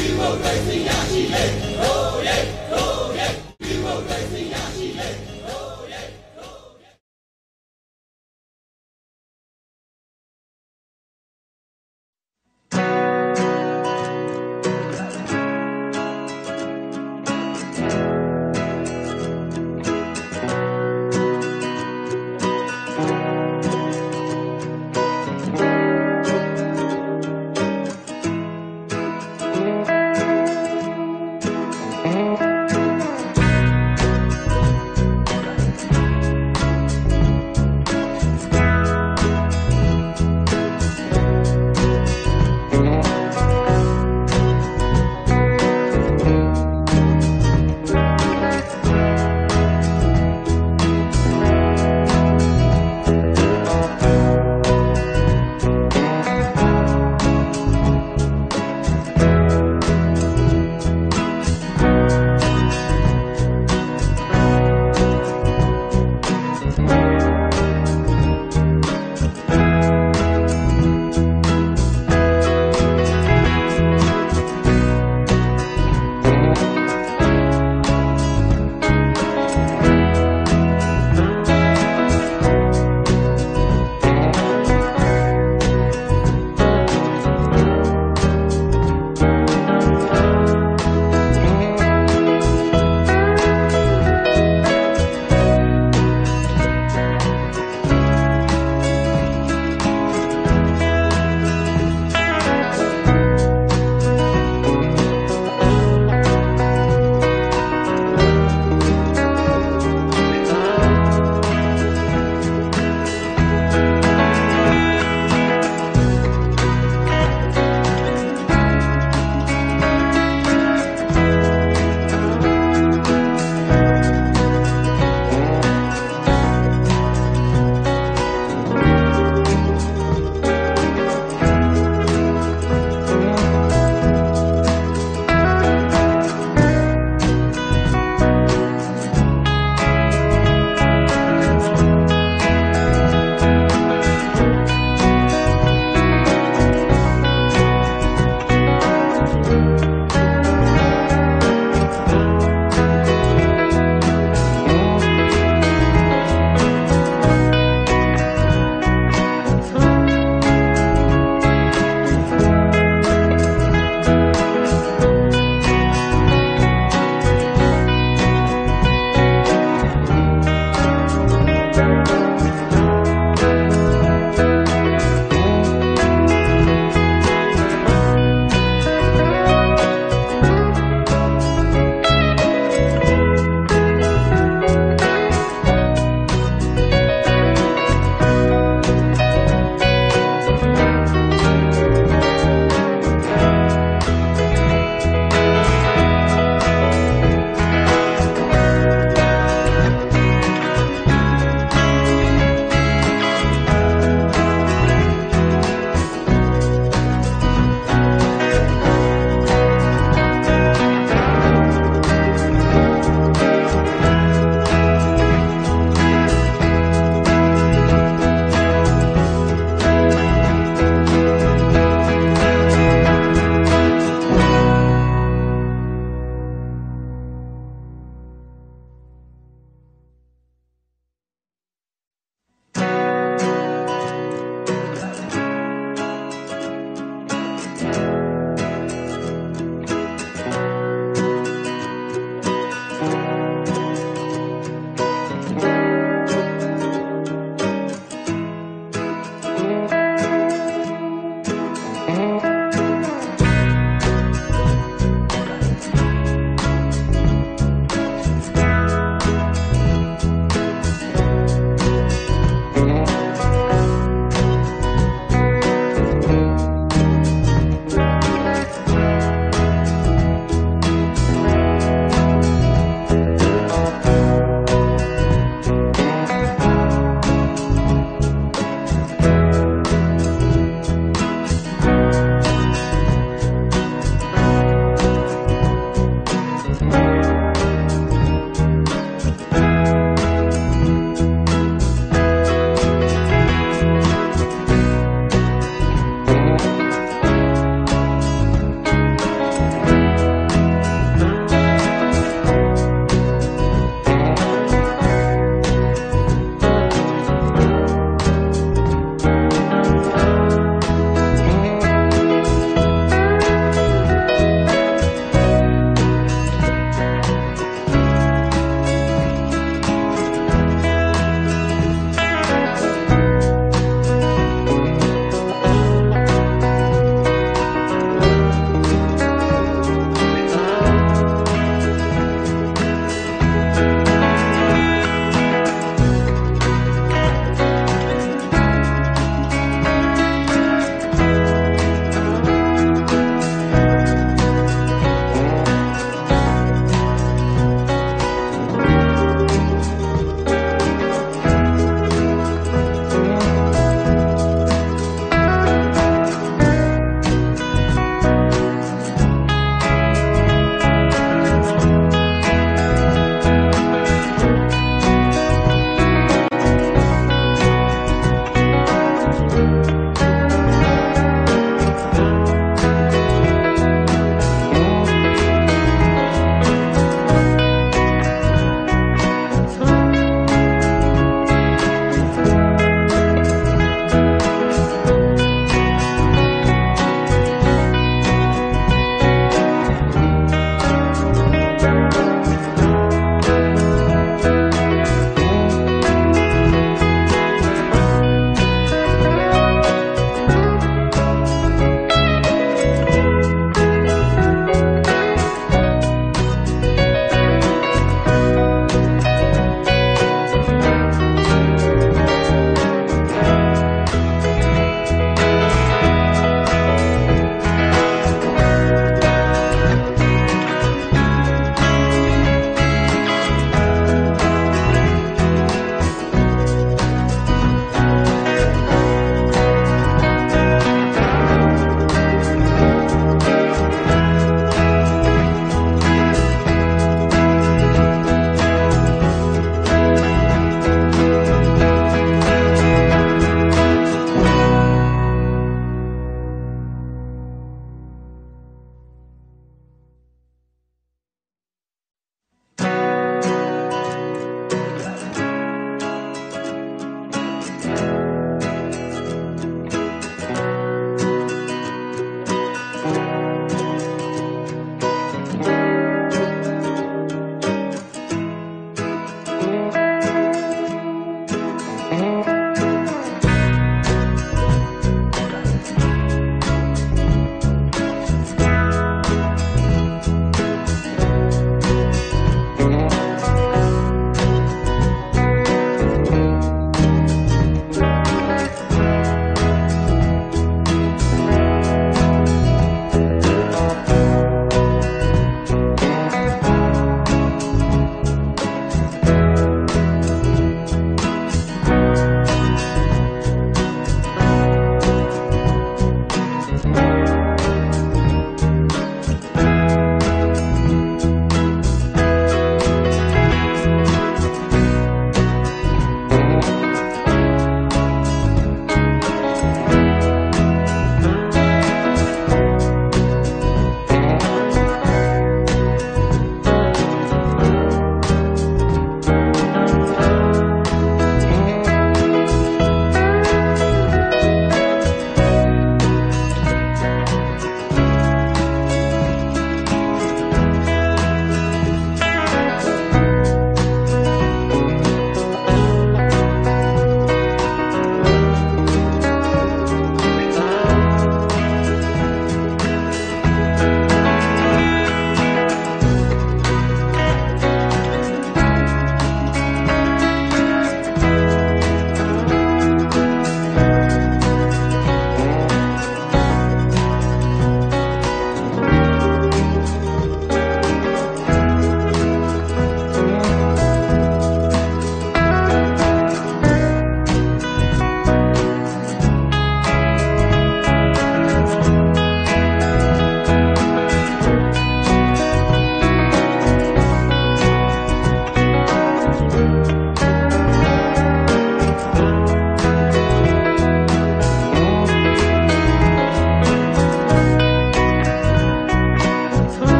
Democracy ရရှိလေ Oh yeah Oh yeah Democracy